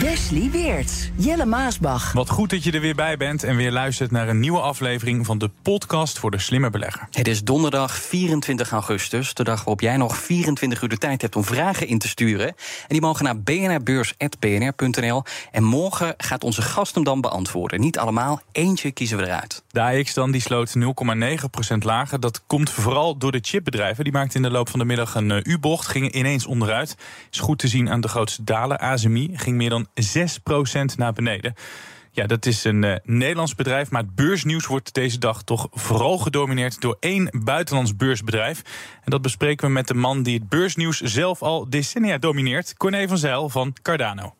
Wesley Weerts, Jelle Maasbach. Wat goed dat je er weer bij bent en weer luistert naar een nieuwe aflevering van de podcast voor de slimme belegger. Het is donderdag 24 augustus, de dag waarop jij nog 24 uur de tijd hebt om vragen in te sturen. En die mogen naar bnrbeurs.bnr.nl. En morgen gaat onze gast hem dan beantwoorden. Niet allemaal, eentje kiezen we eruit. De AX dan, die sloot 0,9% lager. Dat komt vooral door de chipbedrijven. Die maakten in de loop van de middag een eh, U-bocht, gingen ineens onderuit. Is goed te zien aan de grootste dalen. ASMI ging meer dan 6% naar beneden. Ja, dat is een uh, Nederlands bedrijf, maar het beursnieuws wordt deze dag toch vooral gedomineerd door één buitenlands beursbedrijf. En dat bespreken we met de man die het beursnieuws zelf al decennia domineert, Corné van Zijl van Cardano.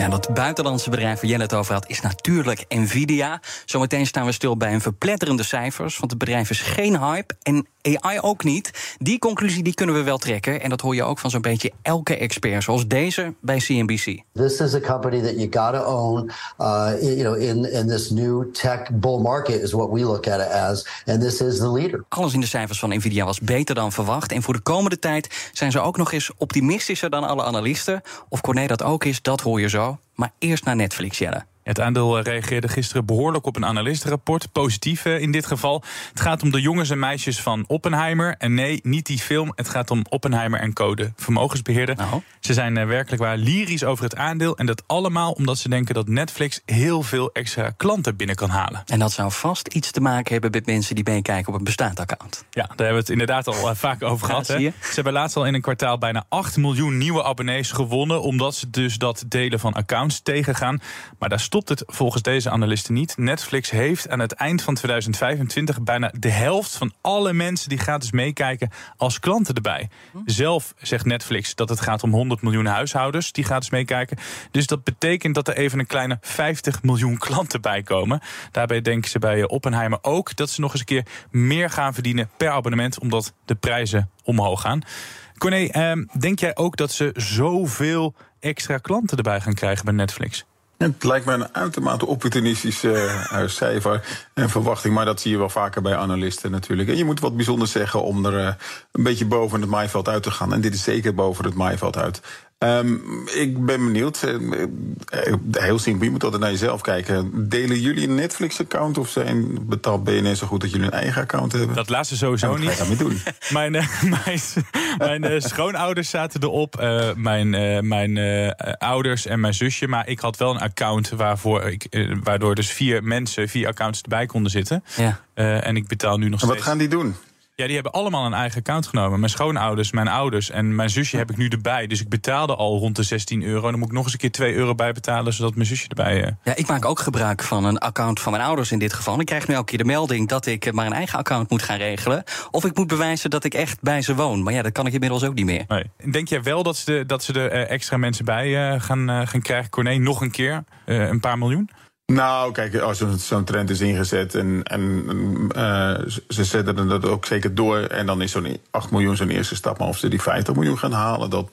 Ja, dat buitenlandse bedrijf waar Jelle het over had, is natuurlijk Nvidia. Zometeen staan we stil bij een verpletterende cijfers, want het bedrijf is geen hype en AI ook niet. Die conclusie die kunnen we wel trekken en dat hoor je ook van zo'n beetje elke expert, zoals deze bij CNBC. This is a company that you gotta own, uh, you know, in, in this new tech bull market is what we look at it as, and this is the leader. Alles in de cijfers van Nvidia was beter dan verwacht en voor de komende tijd zijn ze ook nog eens optimistischer dan alle analisten. Of Corné dat ook is, dat hoor je zo. Maar eerst naar Netflix, Jelle. Het aandeel eh, reageerde gisteren behoorlijk op een analistenrapport. Positief eh, in dit geval. Het gaat om de jongens en meisjes van Oppenheimer. En nee, niet die film. Het gaat om Oppenheimer en Code vermogensbeheerder. Nou. Ze zijn eh, werkelijk waar lyrisch over het aandeel. En dat allemaal omdat ze denken dat Netflix heel veel extra klanten binnen kan halen. En dat zou vast iets te maken hebben met mensen die meekijken op een bestaand account. Ja, daar hebben we het inderdaad al vaak over gehad. hè. Ze hebben laatst al in een kwartaal bijna 8 miljoen nieuwe abonnees gewonnen. Omdat ze dus dat delen van accounts tegengaan. Maar daar stopt het volgens deze analisten niet. Netflix heeft aan het eind van 2025 bijna de helft van alle mensen die gratis meekijken als klanten erbij. Zelf zegt Netflix dat het gaat om 100 miljoen huishoudens die gratis meekijken. Dus dat betekent dat er even een kleine 50 miljoen klanten bij komen. Daarbij denken ze bij Oppenheimer ook dat ze nog eens een keer meer gaan verdienen per abonnement, omdat de prijzen omhoog gaan. Corné, ehm, denk jij ook dat ze zoveel extra klanten erbij gaan krijgen bij Netflix? Het lijkt me een uitermate opportunistische eh, cijfer en verwachting. Maar dat zie je wel vaker bij analisten natuurlijk. En je moet wat bijzonders zeggen om er eh, een beetje boven het maaiveld uit te gaan. En dit is zeker boven het maaiveld uit. Ehm, ik ben benieuwd. eh, eh, heel simpel, je moet altijd naar jezelf kijken. Delen jullie een Netflix-account of zijn, betaalt BNR zo goed dat jullie een eigen account hebben? Dat laatste sowieso En wat ga je niet. daarmee doen? Mijn, eh, mijn, mijn schoonouders zaten erop. eh, mijn eh, mijn eh, ouders en mijn zusje. Maar ik had wel een account waarvoor ik, waardoor dus vier mensen, vier accounts erbij konden zitten. Ja. Eh, en ik betaal nu nog En wat steeds. gaan die doen? Ja, die hebben allemaal een eigen account genomen. Mijn schoonouders, mijn ouders en mijn zusje heb ik nu erbij. Dus ik betaalde al rond de 16 euro. Dan moet ik nog eens een keer 2 euro bij betalen, zodat mijn zusje erbij. eh, Ja, ik maak ook gebruik van een account van mijn ouders in dit geval. Ik krijg nu elke keer de melding dat ik eh, maar een eigen account moet gaan regelen. Of ik moet bewijzen dat ik echt bij ze woon. Maar ja, dat kan ik inmiddels ook niet meer. Nee. Denk jij wel dat ze, de, dat ze er eh, extra mensen bij gaan, gaan krijgen? Corné, nog een keer? Een paar miljoen? Nou, kijk, als zo'n trend is ingezet en, en eh, ze zetten dat ook zeker door. En dan is zo'n 8 miljoen zo'n eerste stap. Maar of ze die 50 miljoen gaan halen, dat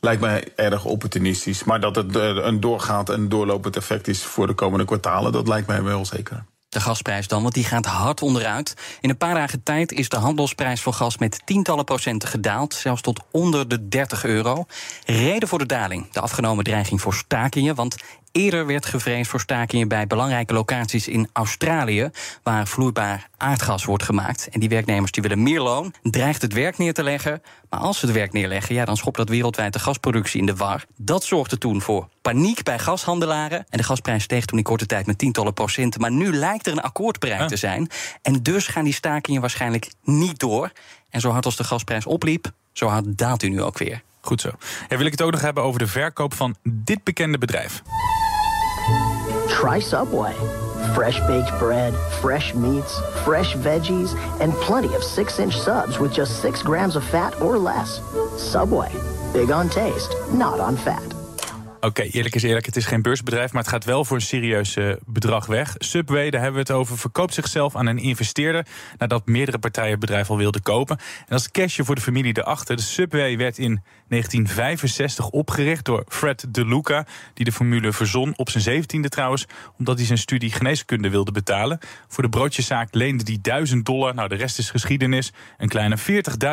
lijkt mij erg opportunistisch. Maar dat het eh, een doorgaand en doorlopend effect is voor de komende kwartalen, dat lijkt mij wel zeker. De gasprijs dan, want die gaat hard onderuit. In een paar dagen tijd is de handelsprijs voor gas met tientallen procenten gedaald, zelfs tot onder de 30 euro. Reden voor de daling: de afgenomen dreiging voor stakingen. Want eerder werd gevreesd voor stakingen bij belangrijke locaties in Australië, waar vloeibaar aardgas wordt gemaakt. En die werknemers die willen meer loon, dreigt het werk neer te leggen. Maar als ze het werk neerleggen, ja, dan schopt dat wereldwijd de gasproductie in de war. Dat zorgde toen voor paniek bij gashandelaren. En de gasprijs steeg toen in korte tijd met tientallen procenten. Maar nu lijkt er een akkoord bereikt te zijn. En dus gaan die stakingen waarschijnlijk niet door. En zo hard als de gasprijs opliep, zo hard daalt hij nu ook weer. Goed zo. Ja, wil ik het ook nog hebben over de verkoop van dit bekende bedrijf. Try Subway. Fresh baked bread, fresh meats, fresh veggies, and plenty of 6 inch subs with just 6 grams of fat or less. Subway. Big on taste, not on fat. Oké, eerlijk is eerlijk, het is geen beursbedrijf, maar het gaat wel voor een serieus uh, bedrag weg. Subway, daar hebben we het over, verkoopt zichzelf aan een investeerder nadat meerdere partijen het bedrijf al wilden kopen. En als cashje voor de familie erachter. De Subway werd in 1965 opgericht door Fred DeLuca, die de formule verzon op zijn 17e trouwens, omdat hij zijn studie geneeskunde wilde betalen. Voor de broodjeszaak leende hij 1000 dollar. Nou, de rest is geschiedenis. Een kleine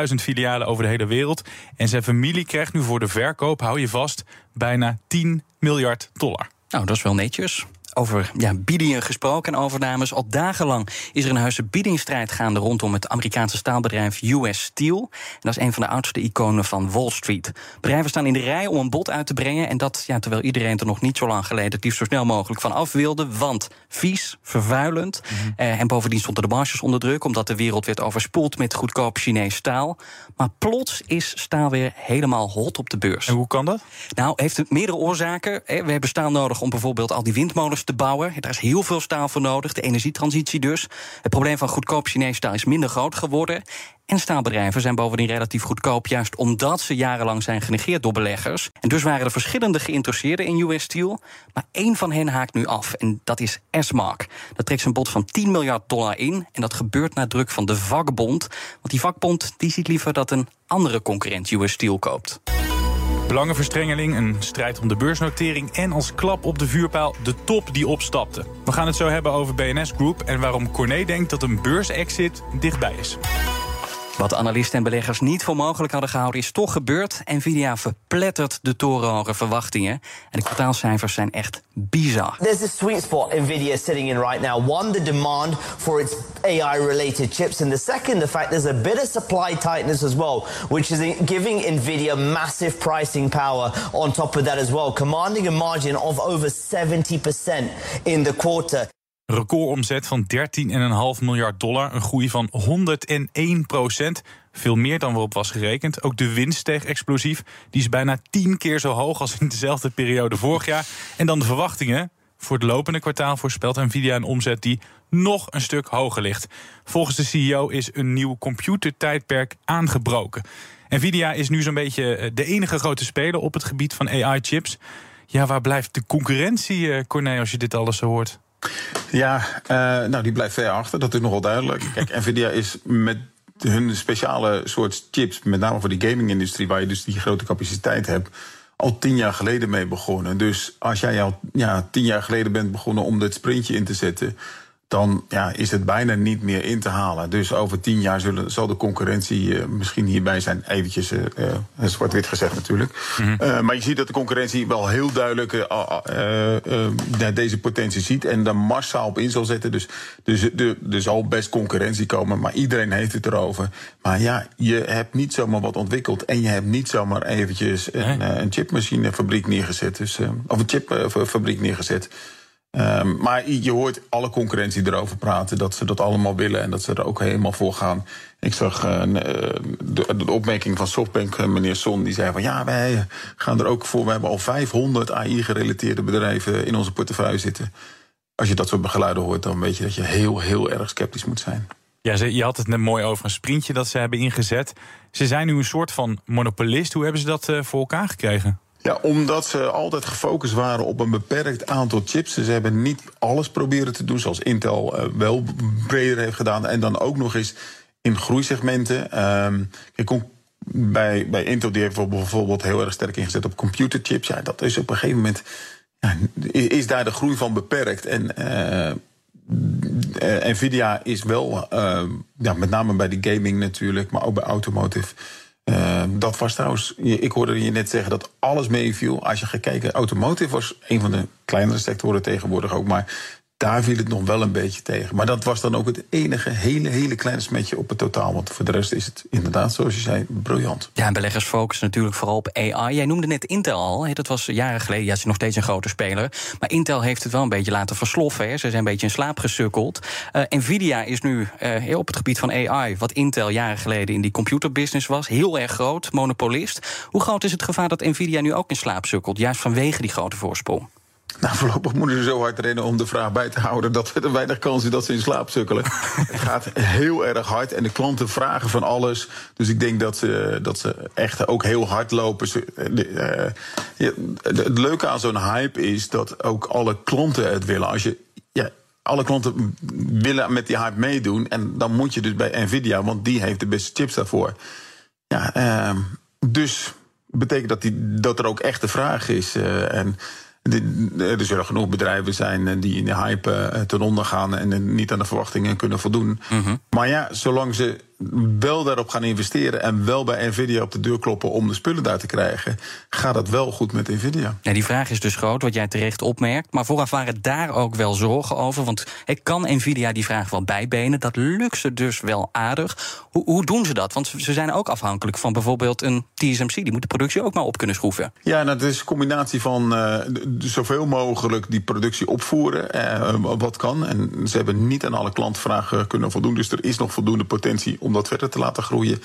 40.000 filialen over de hele wereld. En zijn familie krijgt nu voor de verkoop, hou je vast, bijna 10 miljard dollar. Nou, dat is wel netjes. Over ja, biedingen gesproken en overnames. Al dagenlang is er een huisse biedingsstrijd gaande rondom het Amerikaanse staalbedrijf US Steel. En dat is een van de oudste iconen van Wall Street. Bedrijven staan in de rij om een bod uit te brengen. En dat ja, terwijl iedereen er nog niet zo lang geleden het liefst zo snel mogelijk van af wilde. Want vies, vervuilend. Mhm. eh, en bovendien stonden de marges onder druk, omdat de wereld werd overspoeld met goedkoop Chinees staal. Maar plots is staal weer helemaal hot op de beurs. En hoe kan dat? Nou, heeft het meerdere oorzaken. We hebben staal nodig om bijvoorbeeld al die windmolens te bouwen. Daar is heel veel staal voor nodig, de energietransitie dus. Het probleem van goedkoop Chinees staal is minder groot geworden. En staalbedrijven zijn bovendien relatief goedkoop, juist omdat ze jarenlang zijn genegeerd door beleggers. En dus waren er verschillende geïnteresseerden in US Steel. Maar één van hen haakt nu af, en dat is Esmark. Dat trekt zijn bod van 10 miljard dollar in. En dat gebeurt na druk van de vakbond. Want die vakbond die ziet liever dat een andere concurrent US Steel koopt. Belangenverstrengeling, een strijd om de beursnotering en als klap op de vuurpijl de top die opstapte. We gaan het zo hebben over BNS Group en waarom Corné denkt dat een beursexit dichtbij is. Wat analisten en beleggers niet voor mogelijk hadden gehouden, is toch gebeurd. Nvidia verplettert de torenhoge verwachtingen. En de kwartaalcijfers zijn echt bizar. There's a sweet spot Nvidia is sitting in right now. One, the demand for its AI-related chips. And the second, the fact there's a bit of supply tightness as well, which is giving Nvidia massive pricing power on top of that as well, commanding a margin of over 70% in the quarter. Recordomzet van 13,5 miljard dollar. Een groei van 101 procent. Veel meer dan waarop was gerekend. Ook de winst steeg explosief. Die is bijna 10 keer zo hoog als in dezelfde periode vorig jaar. En dan de verwachtingen. Voor het lopende kwartaal voorspelt Nvidia een omzet die nog een stuk hoger ligt. Volgens de CEO is een nieuw computertijdperk aangebroken. Nvidia is nu zo'n beetje eh, de enige grote speler op het gebied van AI-chips. Ja, waar blijft de concurrentie, eh, Corné, als je dit alles zo hoort? Ja, uh, nou die blijft ver achter, dat is nogal duidelijk. Kijk, Nvidia is met hun speciale soort chips, met name voor die gaming-industrie, waar je dus die grote capaciteit hebt, al tien jaar geleden mee begonnen. Dus als jij al ja, tien jaar geleden bent begonnen om dit sprintje in te zetten, dan ja, is het bijna niet meer in te halen. Dus over tien jaar zullen, zal de concurrentie uh, misschien hierbij zijn. Eventjes uh, zwart-wit gezegd natuurlijk. Mm -hmm. maar je ziet dat de concurrentie wel heel duidelijk deze potentie ziet... en daar massaal op in zal zetten. Dus, dus de, er zal best concurrentie komen, maar iedereen heeft het erover. Maar ja, je hebt niet zomaar wat ontwikkeld... en je hebt niet zomaar eventjes een, een chipmachinefabriek neergezet. Dus, of een chipfabriek neergezet... Um, maar je hoort alle concurrentie erover praten dat ze dat allemaal willen en dat ze er ook helemaal voor gaan. Ik zag uh, de, opmerking van Softbank, uh, meneer Son, die zei van ja, wij gaan er ook voor. We hebben al 500 AI-gerelateerde bedrijven in onze portefeuille zitten. Als je dat soort geluiden hoort, dan weet je dat je heel, heel erg sceptisch moet zijn. Ja, je had het net mooi over een sprintje dat ze hebben ingezet. Ze zijn nu een soort van monopolist. Hoe hebben ze dat uh, voor elkaar gekregen? Ja, omdat ze altijd gefocust waren op een beperkt aantal chips. Ze hebben niet alles proberen te doen, zoals Intel uh, wel breder heeft gedaan. En dan ook nog eens in groeisegmenten. Kijk, bij, bij Intel die heeft bijvoorbeeld heel erg sterk ingezet op computerchips. Ja, dat is op een gegeven moment. Ja, is daar de groei van beperkt. En uh, Nvidia is wel, ja, met name bij de gaming natuurlijk, maar ook bij automotive uh, dat was trouwens, ik hoorde je net zeggen dat alles meeviel. Als je gaat kijken, automotive was een van de kleinere sectoren tegenwoordig ook. Maar daar viel het nog wel een beetje tegen. Maar dat was dan ook het enige hele, hele kleine smetje op het totaal. Want voor de rest is het inderdaad, zoals je zei, briljant. Ja, en beleggers focussen natuurlijk vooral op AI. Jij noemde net Intel al. Dat was jaren geleden. Ja, ze is nog steeds een grote speler. Maar Intel heeft het wel een beetje laten versloffen. Hè. Ze zijn een beetje in slaap gesukkeld. Uh, Nvidia is nu uh, op het gebied van AI... wat Intel jaren geleden in die computerbusiness was. Heel erg groot, monopolist. Hoe groot is het gevaar dat Nvidia nu ook in slaap sukkelt? Juist vanwege die grote voorsprong. Nou, voorlopig moeten ze zo hard rennen om de vraag bij te houden dat er weinig kans is dat ze in slaap sukkelen. het gaat heel erg hard en de klanten vragen van alles. Dus ik denk dat ze, dat ze echt ook heel hard lopen. Uh, ja, het leuke aan zo'n hype is dat ook alle klanten het willen. Als je ja, alle klanten willen met die hype meedoen. En dan moet je dus bij Nvidia, want die heeft de beste chips daarvoor. Ja, uh, dus betekent dat, die, dat er ook echt de vraag is. Uh, en er zullen genoeg bedrijven zijn eh, die in de hype eh, ten onder gaan en niet aan de verwachtingen kunnen voldoen. Mhm. Maar ja, zolang ze wel daarop gaan investeren en wel bij Nvidia op de deur kloppen om de spullen daar te krijgen, gaat het wel goed met Nvidia. Ja, die vraag is dus groot, wat jij terecht opmerkt. Maar vooraf waren daar ook wel zorgen over. Want kan Nvidia die vraag wel bijbenen? Dat lukt ze dus wel aardig. Hoe, hoe doen ze dat? Want ze zijn ook afhankelijk van bijvoorbeeld een TSMC. Die moet de productie ook maar op kunnen schroeven. Ja, nou, dat is een combinatie van uh, zoveel mogelijk die productie opvoeren. Uh, wat kan. En ze hebben niet aan alle klantvragen kunnen voldoen. Dus er is nog voldoende potentie om dat verder te laten groeien.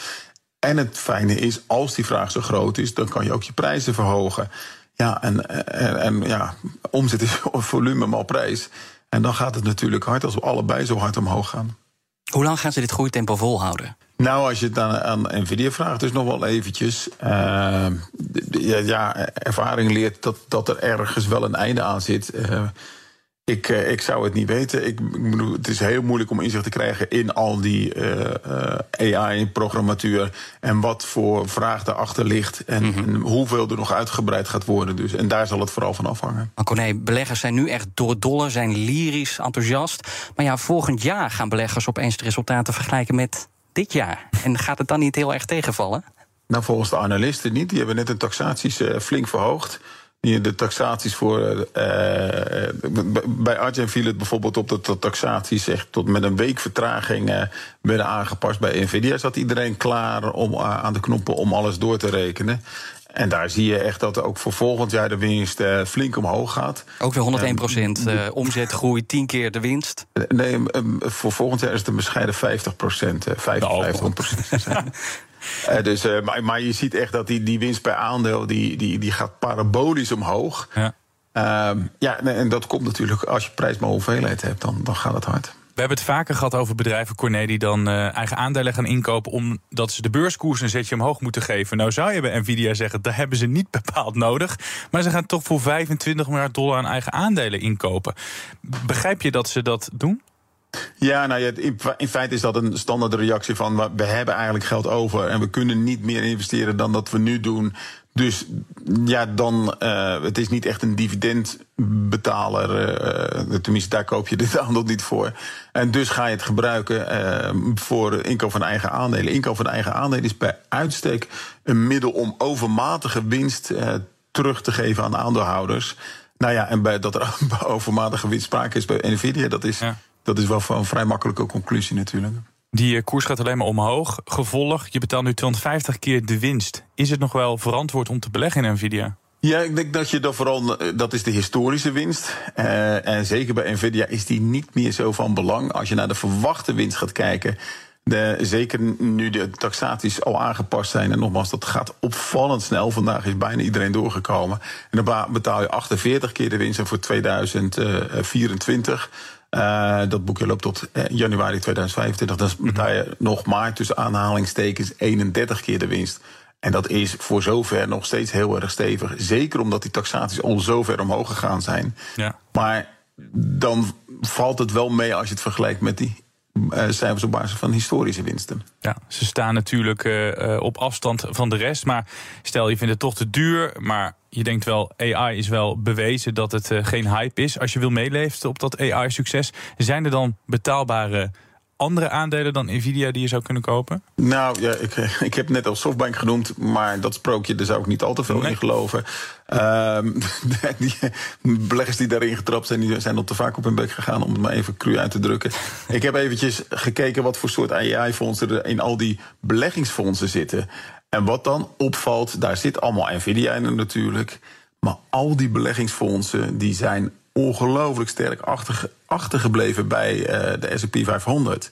En het fijne is, als die vraag zo groot is, dan kan je ook je prijzen verhogen. Ja, en, en, en ja, omzet is volume maar prijs. En dan gaat het natuurlijk hard als we allebei zo hard omhoog gaan. Hoe lang gaan ze dit groeitempo volhouden? Nou, als je het aan, aan Nvidia vraagt, dus nog wel eventjes. Uh, ja, ja, ervaring leert dat, dat er ergens wel een einde aan zit. Uh, ik, uh, ik zou het niet weten. Ik, ik bedoel, het is heel moeilijk om inzicht te krijgen in al die uh, uh, AI-programmatuur. En wat voor vraag daarachter ligt. En, mm-hmm. en, hoeveel er nog uitgebreid gaat worden. Dus, en daar zal het vooral van afhangen. Maar Corné, beleggers zijn nu echt doordolle, zijn lyrisch, enthousiast. Maar ja, volgend jaar gaan beleggers opeens de resultaten vergelijken met dit jaar. En gaat het dan niet heel erg tegenvallen? Nou, volgens de analisten niet. Die hebben net een taxaties flink verhoogd de taxaties voor. Uh, bij Arjen viel het bijvoorbeeld op dat de taxaties echt tot met een week vertraging uh, werden aangepast. Bij Nvidia zat iedereen klaar om, aan de knoppen om alles door te rekenen. En daar zie je echt dat ook voor volgend jaar de winst uh, flink omhoog gaat. Ook weer 101 procent uh, omzetgroei, 10 keer de winst. Nee, voor volgend jaar is het een bescheiden 50 procent. 55 procent. Uh, dus, uh, maar, maar, je ziet echt dat die, die winst per aandeel die, die, die gaat parabolisch omhoog. Ja. Uh, ja, en dat komt natuurlijk als je prijs maar hoeveelheid hebt, dan, dan gaat het hard. We hebben het vaker gehad over bedrijven, Corné, die dan uh, eigen aandelen gaan inkopen omdat ze de beurskoers een zetje omhoog moeten geven. Nou zou je bij Nvidia zeggen, dat hebben ze niet bepaald nodig. Maar ze gaan toch voor 25 miljard dollar aan eigen aandelen inkopen. Begrijp je dat ze dat doen? Ja, nou ja, in feite is dat een standaard reactie van we hebben eigenlijk geld over en we kunnen niet meer investeren dan dat we nu doen. Dus ja, dan, uh, het is niet echt een dividendbetaler. Uh, tenminste, daar koop je dit aandeel niet voor. En dus ga je het gebruiken voor inkoop van eigen aandelen. Inkoop van eigen aandelen is bij uitstek een middel om overmatige winst terug te geven aan aandeelhouders. Nou ja, en bij dat er overmatige winst sprake is bij Nvidia, dat is dat is wel een vrij makkelijke conclusie natuurlijk. Die eh, koers gaat alleen maar omhoog. Gevolg, je betaalt nu 250 keer de winst. Is het nog wel verantwoord om te beleggen in Nvidia? Ja, ik denk dat je dat vooral, eh, dat is de historische winst. Uh, en zeker bij Nvidia is die niet meer zo van belang. Als je naar de verwachte winst gaat kijken, de, zeker nu de taxaties al aangepast zijn. En nogmaals, dat gaat opvallend snel. Vandaag is bijna iedereen doorgekomen. En dan betaal je 48 keer de winst en voor 2024 uh, dat boekje loopt tot uh, januari 2025. Dan betaal je nog maar tussen aanhalingstekens 31 keer de winst. En dat is voor zover nog steeds heel erg stevig. Zeker omdat die taxaties al zo ver omhoog gegaan zijn. Ja. Maar dan valt het wel mee als je het vergelijkt met die cijfers op basis van historische winsten. Ja, ze staan natuurlijk uh, op afstand van de rest. Maar stel je vindt het toch te duur, maar je denkt wel, AI is wel bewezen dat het geen hype is. Als je wil meeleven op dat AI-succes, zijn er dan betaalbare andere aandelen dan Nvidia die je zou kunnen kopen? Nou ja, ik, ik heb net al Softbank genoemd, maar dat sprookje, daar zou ik niet al te veel in geloven. Um, die beleggers die daarin getrapt zijn, die zijn al te vaak op hun bek gegaan, om het maar even cru uit te drukken. ik heb eventjes gekeken wat voor soort AI-fondsen er in al die beleggingsfondsen zitten. En wat dan opvalt, daar zit allemaal Nvidia in natuurlijk. Maar al die beleggingsfondsen die zijn ongelooflijk sterk achtergebleven bij uh, de S&P 500.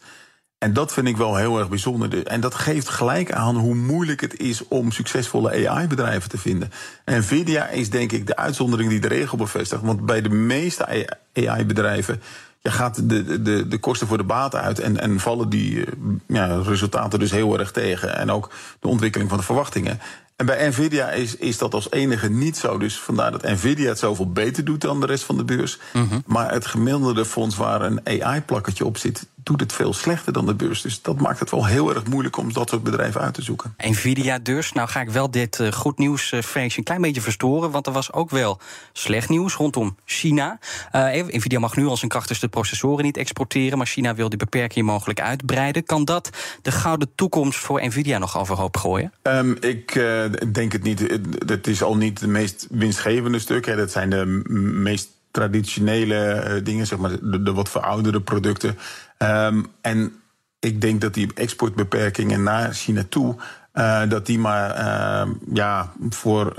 En dat vind ik wel heel erg bijzonder. En dat geeft gelijk aan hoe moeilijk het is om succesvolle AI-bedrijven te vinden. Nvidia is denk ik de uitzondering die de regel bevestigt. Want bij de meeste AI-bedrijven ja, gaat de, de, de kosten voor de baten uit en, en vallen die eh, ja, resultaten dus heel erg tegen. En ook de ontwikkeling van de verwachtingen. En bij Nvidia is, is dat als enige niet zo. Dus vandaar dat Nvidia het zoveel beter doet dan de rest van de beurs. Mhm. Maar het gemiddelde fonds waar een AI-plakketje op zit, doet het veel slechter dan de beurs. Dus dat maakt het wel heel erg moeilijk om dat soort bedrijven uit te zoeken. Nvidia dus. Nou ga ik wel dit uh, goed nieuwsfeestje een klein beetje verstoren. Want er was ook wel slecht nieuws rondom China. Uh, Nvidia mag nu al zijn krachtigste processoren niet exporteren. Maar China wil die beperking mogelijk uitbreiden. Kan dat de gouden toekomst voor Nvidia nog overhoop gooien? Um, ik uh, denk het niet. Het is al niet het meest winstgevende stuk. Hè. Dat zijn de meest traditionele dingen, zeg maar, de, wat verouderde producten. Um, en ik denk dat die exportbeperkingen naar China toe. Uh, dat die maar uh, ja, voor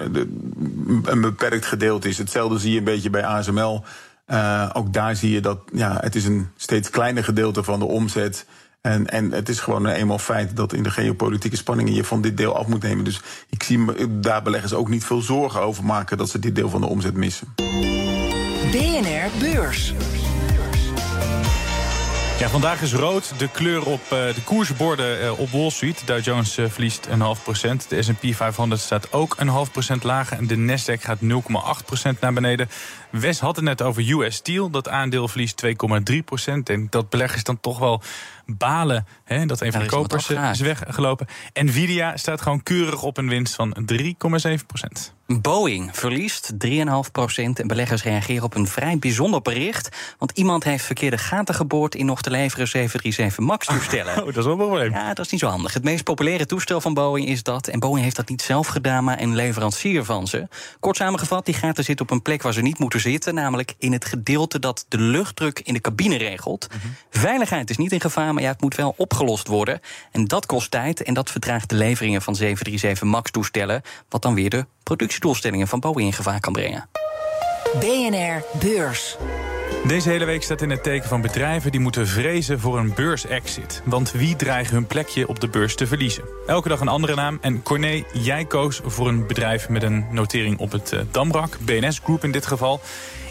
een beperkt gedeelte is. Hetzelfde zie je een beetje bij ASML. Uh, ook daar zie je dat ja, het is een steeds kleiner gedeelte van de omzet. En, en het is gewoon een eenmaal feit dat in de geopolitieke spanningen je van dit deel af moet nemen. Dus ik zie daar beleggers ook niet veel zorgen over maken dat ze dit deel van de omzet missen. BNR Beurs. Ja, vandaag is rood de kleur op uh, de koersborden uh, op Wall Street. Dow Jones uh, verliest een half procent. De S&P 500 staat ook een half procent lager. En de Nasdaq gaat 0,8 procent naar beneden. Wes had het net over US Steel. Dat aandeel verliest 2,3 procent. En dat beleggers dan toch wel balen hè, dat een van de kopers is weggelopen. Nvidia staat gewoon keurig op een winst van 3,7 procent. Boeing verliest 3,5 procent. En beleggers reageren op een vrij bijzonder bericht. Want iemand heeft verkeerde gaten geboord in nog te leveren 737 MAX-toestellen. Oh, dat is wel een probleem. Ja, dat is niet zo handig. Het meest populaire toestel van Boeing is dat. En Boeing heeft dat niet zelf gedaan, maar een leverancier van ze. Kort samengevat, die gaten zitten op een plek waar ze niet moeten zitten. Namelijk in het gedeelte dat de luchtdruk in de cabine regelt. Mhm. Veiligheid is niet in gevaar, maar ja, het moet wel opgelost worden. En dat kost tijd en dat vertraagt de leveringen van 737 MAX-toestellen. Wat dan weer de productiedoelstellingen van Boeing in gevaar kan brengen. BNR Beurs. Deze hele week staat in het teken van bedrijven die moeten vrezen voor een beursexit. Want wie dreigt hun plekje op de beurs te verliezen? Elke dag een andere naam. En Corné, jij koos voor een bedrijf met een notering op het uh, Damrak. BNS Group in dit geval.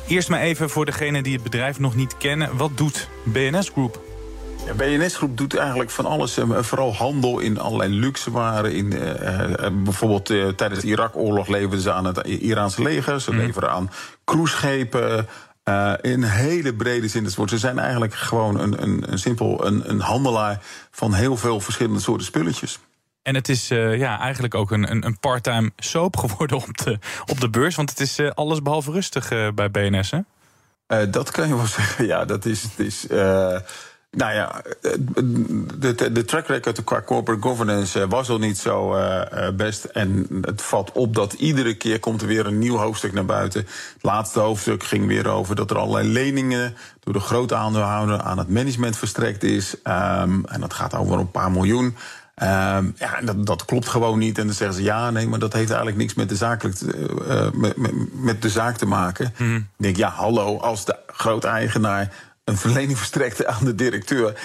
Eerst maar even voor degenen die het bedrijf nog niet kennen. Wat doet BNS Group? Ja, BNS Groep doet eigenlijk van alles. Uh, vooral handel in allerlei luxewaren. In, uh, bijvoorbeeld tijdens de Irak-oorlog leverden ze aan het Iraanse leger. Ze mhm. leveren aan cruiseschepen. In een hele brede zin des woord. Ze zijn eigenlijk gewoon een, een, een simpel een, een handelaar van heel veel verschillende soorten spulletjes. En het is uh, ja, eigenlijk ook een, een, part-time soap geworden op de, op de beurs. Want het is uh, alles behalve rustig bij BNS, hè? dat kan je wel zeggen, ja. Dat is, het is nou ja, de, de track record qua corporate governance eh, was al niet zo uh, best. En het valt op dat iedere keer komt er weer een nieuw hoofdstuk naar buiten. Het laatste hoofdstuk ging weer over dat er allerlei leningen door de grote aandeelhouder aan het management verstrekt is. Um, en dat gaat over een paar miljoen. Um, ja, dat, dat, klopt gewoon niet. En dan zeggen ze ja, nee, maar dat heeft eigenlijk niks met de, zakelijk, uh, met, met, met, de zaak te maken. Mm. Ik denk, ja, hallo, als de grote eigenaar een verlening verstrekte aan de directeur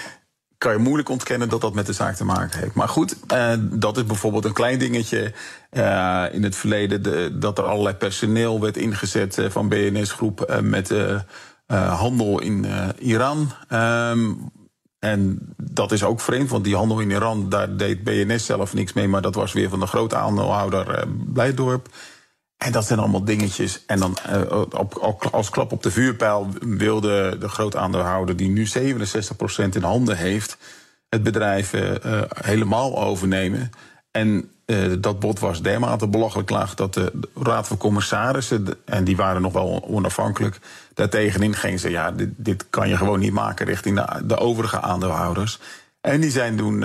kan je moeilijk ontkennen dat dat met de zaak te maken heeft. Maar goed, uh, dat is bijvoorbeeld een klein dingetje. Uh, in het verleden de, dat er allerlei personeel werd ingezet uh, van BNS-groep met handel in Iran. Um, en dat is ook vreemd, want die handel in Iran, daar deed BNS zelf niks mee, maar dat was weer van de grote aandeelhouder Blijdorp. En dat zijn allemaal dingetjes. En dan uh, op, als klap op de vuurpijl wilde de groot aandeelhouder, die nu 67% in handen heeft, het bedrijf uh, helemaal overnemen. En dat bod was dermate belachelijk laag dat de Raad van Commissarissen, en die waren nog wel onafhankelijk, daartegenin gingen ze: ja, dit, dit, kan je gewoon niet maken richting de, de overige aandeelhouders. En die zijn toen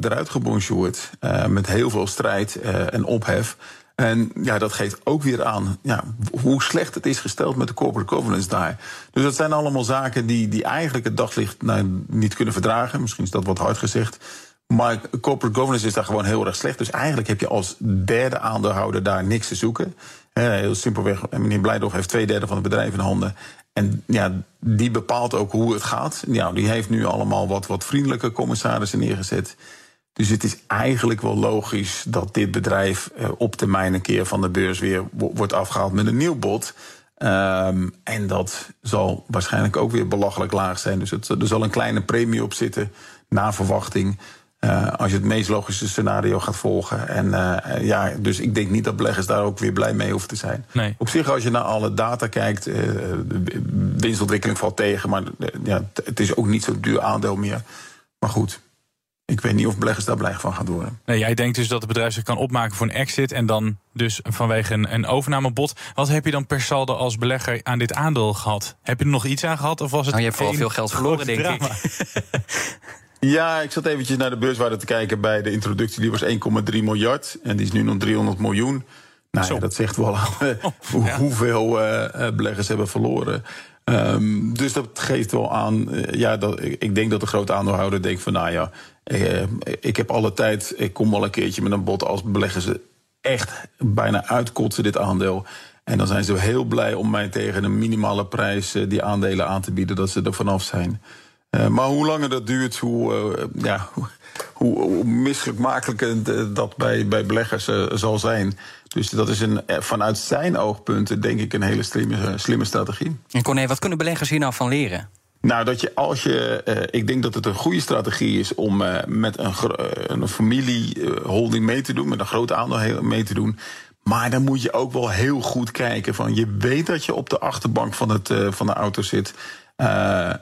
eruit gebonjourd met heel veel strijd en ophef. En ja, dat geeft ook weer aan ja, hoe slecht het is gesteld met de corporate governance daar. Dus dat zijn allemaal zaken die, die eigenlijk het daglicht nou, niet kunnen verdragen. Misschien is dat wat hard gezegd. Maar corporate governance is daar gewoon heel erg slecht. Dus eigenlijk heb je als derde aandeelhouder daar niks te zoeken. Heel simpelweg, meneer Blijdorf heeft twee derde van het bedrijf in handen. En ja, die bepaalt ook hoe het gaat. Die heeft nu allemaal wat, wat vriendelijke commissarissen neergezet. Dus het is eigenlijk wel logisch dat dit bedrijf eh, op termijn een keer van de beurs weer wordt afgehaald met een nieuw bod. Um, en dat zal waarschijnlijk ook weer belachelijk laag zijn. Dus het, er zal een kleine premie op zitten, na verwachting. Uh, als je het meest logische scenario gaat volgen. En uh, ja, dus ik denk niet dat beleggers daar ook weer blij mee hoeven te zijn. Nee. Op zich, als je naar alle data kijkt, uh, de winstontwikkeling valt tegen. Maar ja, het is ook niet zo'n duur aandeel meer. Maar goed, ik weet niet of beleggers daar blij van gaan worden. Nee, jij denkt dus dat het bedrijf zich kan opmaken voor een exit en dan dus vanwege een, een overnamebod. Wat heb je dan per saldo als belegger aan dit aandeel gehad? Heb je er nog iets aan gehad? Of was het nou, je hebt vooral veel geld verloren, denk drama? ik. ja, ik zat eventjes naar de beurswaarde te kijken bij de introductie. Die was 1,3 miljard en die is nu nog 300 miljoen. Nou ja, dat zegt wel hoe, ja. hoeveel uh, beleggers hebben verloren. Um, dus dat geeft wel aan, uh, ja, dat, ik denk dat de grote aandeelhouder denkt van, nou ja, uh, ik heb alle tijd, ik kom wel een keertje met een bod als beleggen ze echt bijna uitkotsen dit aandeel. En dan zijn ze heel blij om mij tegen een minimale prijs uh, die aandelen aan te bieden, dat ze er vanaf zijn. maar hoe langer dat duurt, hoe, ja, hoe, dat bij, bij beleggers zal zijn. Dus dat is een, vanuit zijn oogpunten denk ik een hele slimme, slimme strategie. En Corné, wat kunnen beleggers hier nou van leren? Nou, dat je als je. Uh, ik denk dat het een goede strategie is om uh, met een, een familieholding mee te doen, met een groot aandeel mee te doen. Maar dan moet je ook wel heel goed kijken. Van je weet dat je op de achterbank van, het, van de auto zit.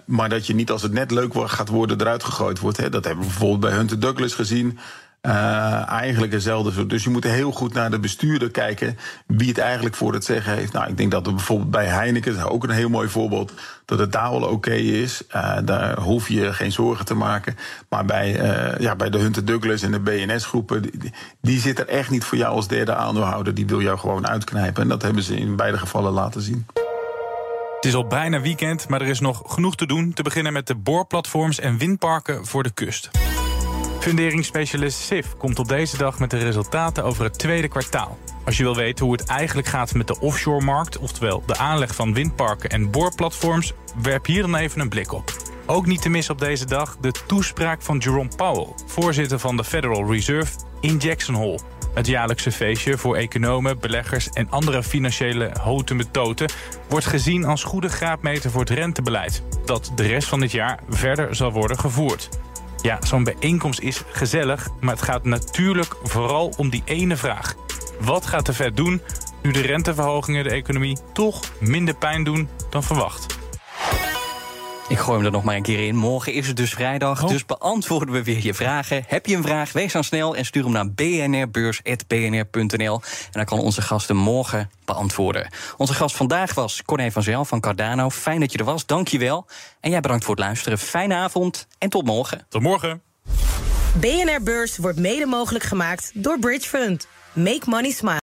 Maar dat je niet als het net leuk gaat worden eruit gegooid wordt. Hè. Dat hebben we bijvoorbeeld bij Hunter Douglas gezien. Uh, eigenlijk hetzelfde soort. Dus je moet heel goed naar de bestuurder kijken wie het eigenlijk voor het zeggen heeft. Nou, ik denk dat er bijvoorbeeld bij Heineken, ook een heel mooi voorbeeld, dat het daar wel oké is. Uh, daar hoef je geen zorgen te maken. Maar bij, uh, ja, bij de Hunter Douglas en de BNS-groepen, die, die zit er echt niet voor jou als derde aandeelhouder. Die wil jou gewoon uitknijpen. En dat hebben ze in beide gevallen laten zien. Het is al bijna weekend, maar er is nog genoeg te doen. Te beginnen met de boorplatforms en windparken voor de kust. Funderingsspecialist SIF komt op deze dag met de resultaten over het tweede kwartaal. Als je wil weten hoe het eigenlijk gaat met de offshore-markt, oftewel de aanleg van windparken en boorplatforms, werp hier dan even een blik op. Ook niet te missen op deze dag de toespraak van Jerome Powell, voorzitter van de Federal Reserve, in Jackson Hole. Het jaarlijkse feestje voor economen, beleggers en andere financiële hotemetoten wordt gezien als goede graadmeter voor het rentebeleid, dat de rest van dit jaar verder zal worden gevoerd. Ja, zo'n bijeenkomst is gezellig, maar het gaat natuurlijk vooral om die ene vraag. Wat gaat de Fed doen nu de renteverhogingen de economie toch minder pijn doen dan verwacht? Ik gooi hem er nog maar een keer in. Morgen is het dus vrijdag, oh. dus beantwoorden we weer je vragen. Heb je een vraag, wees dan snel en stuur hem naar bnrbeurs.bnr.nl. En dan kan onze gasten morgen beantwoorden. Onze gast vandaag was Corné van Zel van Cardano. Fijn dat je er was, dank je wel. En jij bedankt voor het luisteren. Fijne avond en tot morgen. Tot morgen. BNR Beurs wordt mede mogelijk gemaakt door Bridge Fund. Make money smile.